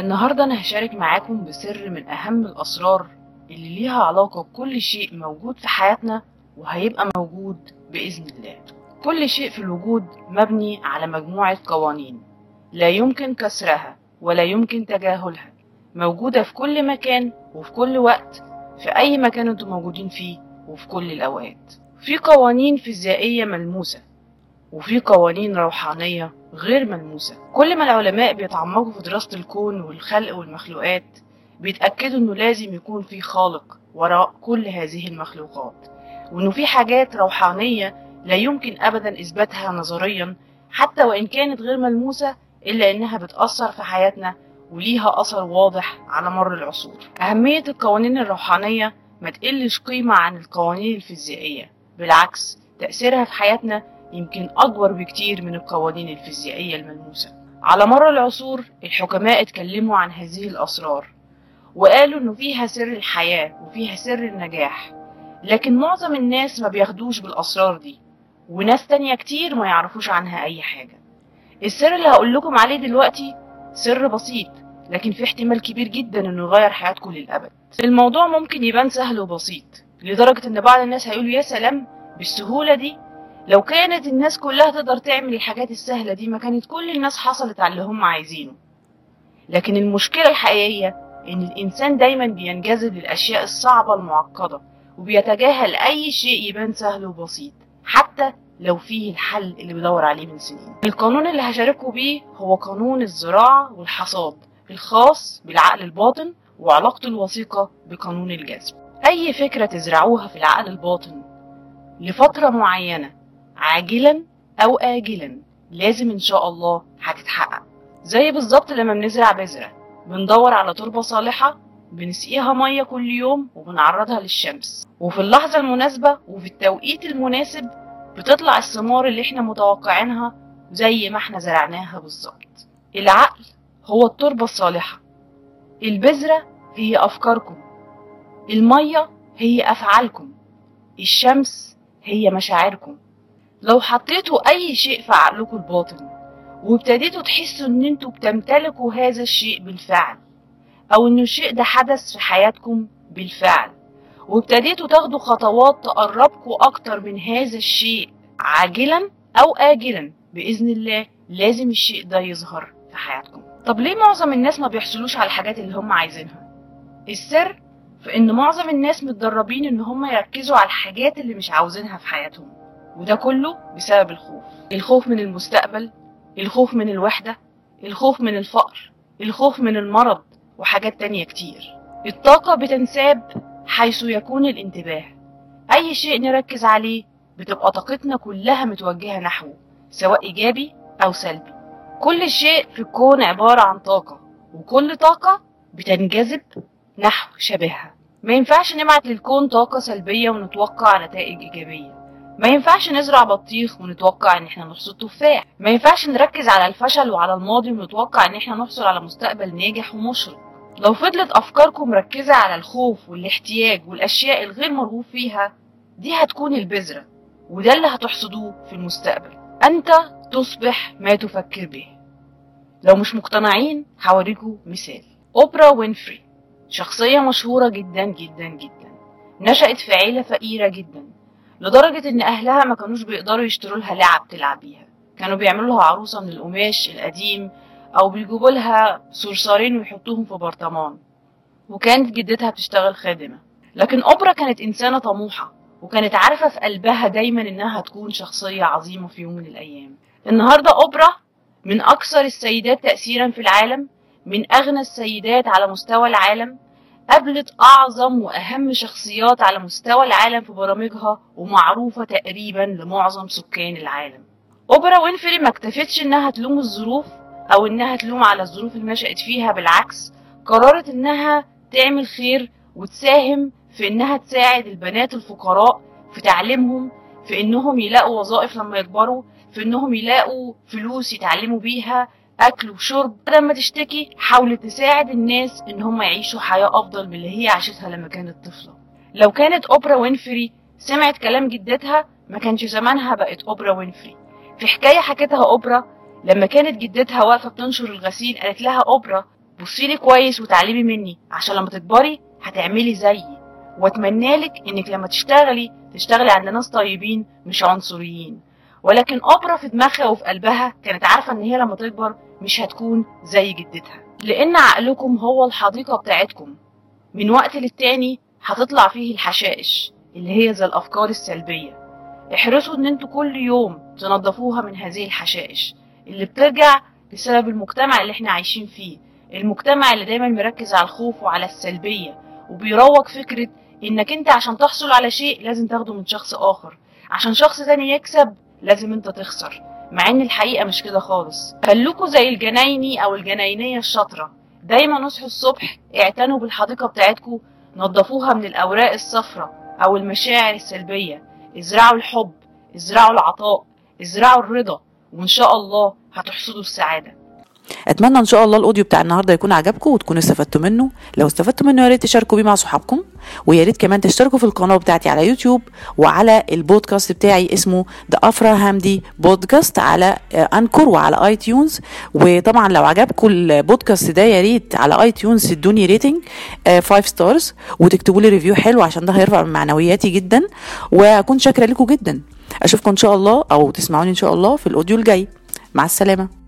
النهاردة أنا هشارك معاكم بسر من أهم الأسرار اللي ليها علاقة بكل شيء موجود في حياتنا وهيبقى موجود بإذن الله. كل شيء في الوجود مبني على مجموعة قوانين. لا يمكن كسرها ولا يمكن تجاهلها. موجودة في كل مكان وفي كل وقت في أي مكان أنتم موجودين فيه وفي كل الأوقات. في قوانين فيزيائية ملموسة وفي قوانين روحانية غير ملموسة. كل ما العلماء بيتعمقوا في دراسة الكون والخلق والمخلوقات بيتأكدوا إنه لازم يكون في خالق وراء كل هذه المخلوقات وإنه في حاجات روحانية لا يمكن ابدا إثباتها نظريا حتى وإن كانت غير ملموسة إلا إنها بتأثر في حياتنا وليها أثر واضح على مر العصور. أهمية القوانين الروحانية ما تقلش قيمة عن القوانين الفيزيائية بالعكس تأثيرها في حياتنا يمكن أكبر بكتير من القوانين الفيزيائية الملموسة. على مر العصور الحكماء اتكلموا عن هذه الأسرار وقالوا إنه فيها سر الحياة وفيها سر النجاح لكن معظم الناس ما بياخدوش بالأسرار دي وناس تانية كتير ما يعرفوش عنها أي حاجة. السر اللي هقول لكم عليه دلوقتي سر بسيط لكن في احتمال كبير جدا إنه يغير حياتكم للأبد. الموضوع ممكن يبان سهل وبسيط لدرجة إن بعض الناس هيقولوا يا سلام بالسهولة دي لو كانت الناس كلها تقدر تعمل الحاجات السهلة دي ما كانت كل الناس حصلت على اللي هم عايزينه. لكن المشكلة الحقيقية إن الإنسان دايما بينجذب للأشياء الصعبة المعقدة وبيتجاهل أي شيء يبان سهل وبسيط حتى لو فيه الحل اللي بيدور عليه من سنين. القانون اللي هشارككم بيه هو قانون الزراعة والحصاد الخاص بالعقل الباطن وعلاقته الوثيقة بقانون الجذب. أي فكرة تزرعوها في العقل الباطن لفترة معينة عاجلا أو آجلا لازم إن شاء الله هتتحقق. زي بالظبط لما بنزرع بذرة بندور على تربة صالحة بنسقيها مية كل يوم وبنعرضها للشمس. وفي اللحظة المناسبة وفي التوقيت المناسب بتطلع الثمار اللي إحنا متوقعينها زي ما إحنا زرعناها بالظبط. العقل هو التربة الصالحة. البذرة هي أفكاركم. المية هي أفعالكم. الشمس هي مشاعركم. لو حطيتوا أي شيء في عقلكم الباطن وابتديتوا تحسوا إن أنتوا بتمتلكوا هذا الشيء بالفعل أو إن الشيء ده حدث في حياتكم بالفعل وابتديتوا تاخدوا خطوات تقربكوا أكتر من هذا الشيء عاجلا أو آجلا بإذن الله لازم الشيء ده يظهر في حياتكم. طب ليه معظم الناس ما بيحصلوش على الحاجات اللي هم عايزينها؟ السر في إن معظم الناس متدربين إن هم يركزوا على الحاجات اللي مش عاوزينها في حياتهم. وده كله بسبب الخوف. الخوف من المستقبل الخوف من الوحدة الخوف من الفقر الخوف من المرض وحاجات تانية كتير. الطاقة بتنساب حيث يكون الانتباه. أي شيء نركز عليه بتبقى طاقتنا كلها متوجهة نحوه سواء إيجابي أو سلبي. كل شيء في الكون عبارة عن طاقة وكل طاقة بتنجذب نحو شبهها. ما ينفعش نبعت للكون طاقة سلبية ونتوقع نتائج إيجابية. ما ينفعش نزرع بطيخ ونتوقع إن إحنا نحصد تفاح ما ينفعش نركز على الفشل وعلى الماضي ونتوقع إن إحنا نحصل على مستقبل ناجح ومشرق. لو فضلت أفكاركم مركزة على الخوف والاحتياج والأشياء الغير مرغوب فيها دي هتكون البذرة وده اللي هتحصدوه في المستقبل. أنت تصبح ما تفكر به. لو مش مقتنعين هوريكم مثال. أوبرا وينفري شخصية مشهورة جدا جدا جدا نشأت في عيلة فقيرة جدا. لدرجة إن أهلها ما كانوش بيقدروا يشتروا لها لعب تلعب بيها. كانوا بيعملوا لها عروسة من القماش القديم أو بيجيبوا لها صرصارين ويحطوهم في برطمان. وكانت جدتها بتشتغل خادمة. لكن أوبرا كانت إنسانة طموحة وكانت عارفة في قلبها دايما إنها هتكون شخصية عظيمة في يوم من الأيام. النهاردة أوبرا من أكثر السيدات تأثيرا في العالم من أغنى السيدات على مستوى العالم قابلت أعظم وأهم شخصيات على مستوى العالم في برامجها ومعروفة تقريبا لمعظم سكان العالم. أوبرا وينفري ما اكتفتش إنها تلوم الظروف أو إنها تلوم على الظروف اللي نشأت فيها بالعكس قررت إنها تعمل خير وتساهم في إنها تساعد البنات الفقراء في تعليمهم في إنهم يلاقوا وظائف لما يكبروا في إنهم يلاقوا فلوس يتعلموا بيها أكل وشرب لما تشتكي حاولت تساعد الناس إن هم يعيشوا حياة أفضل من اللي هي عاشتها لما كانت طفلة. لو كانت أوبرا وينفري سمعت كلام جدتها ما كانش زمانها بقت أوبرا وينفري. في حكاية حكتها أوبرا لما كانت جدتها واقفة بتنشر الغسيل قالت لها أوبرا بصيلي كويس وتعلمي مني عشان لما تكبري هتعملي زيي. وأتمنى لك إنك لما تشتغلي تشتغلي عند ناس طيبين مش عنصريين. ولكن أبرة في دماغها وفي قلبها كانت عارفة إن هي لما تكبر مش هتكون زي جدتها. لأن عقلكم هو الحديقة بتاعتكم. من وقت للتاني هتطلع فيه الحشائش اللي هي زي الأفكار السلبية. احرصوا إن أنتوا كل يوم تنظفوها من هذه الحشائش اللي بترجع بسبب المجتمع اللي إحنا عايشين فيه. المجتمع اللي دايما مركز على الخوف وعلى السلبية وبيروج فكرة إنك أنت عشان تحصل على شيء لازم تاخده من شخص آخر. عشان شخص تاني يكسب لازم انت تخسر. مع إن الحقيقة مش كده خالص. خلوكوا زي الجنايني أو الجناينية الشاطرة. دايما اصحوا الصبح اعتنوا بالحديقة بتاعتكوا نظفوها من الأوراق الصفراء أو المشاعر السلبية. ازرعوا الحب ازرعوا العطاء ازرعوا الرضا وإن شاء الله هتحصدوا السعادة. أتمنى إن شاء الله ال audio بتاع النهارده يكون عجبكم وتكونوا استفدتوا منه. لو استفدتوا منه يا ريت تشاركوا بيه مع صحابكم ويا ريت كمان تشتركوا في القناة بتاعتي على يوتيوب وعلى البودكاست بتاعي اسمه The Afra Hamdy Podcast على Anchor وعلى iTunes وطبعا لو عجبكم البودكاست ده يا ريت على iTunes تدوني rating 5 stars وتكتبوا لي review حلو عشان ده هيرفع من معنوياتي جدا. وأكون شاكرة لكم جدا. أشوفكم إن شاء الله أو تسمعوني إن شاء الله في ال audio الجاي. مع السلامة.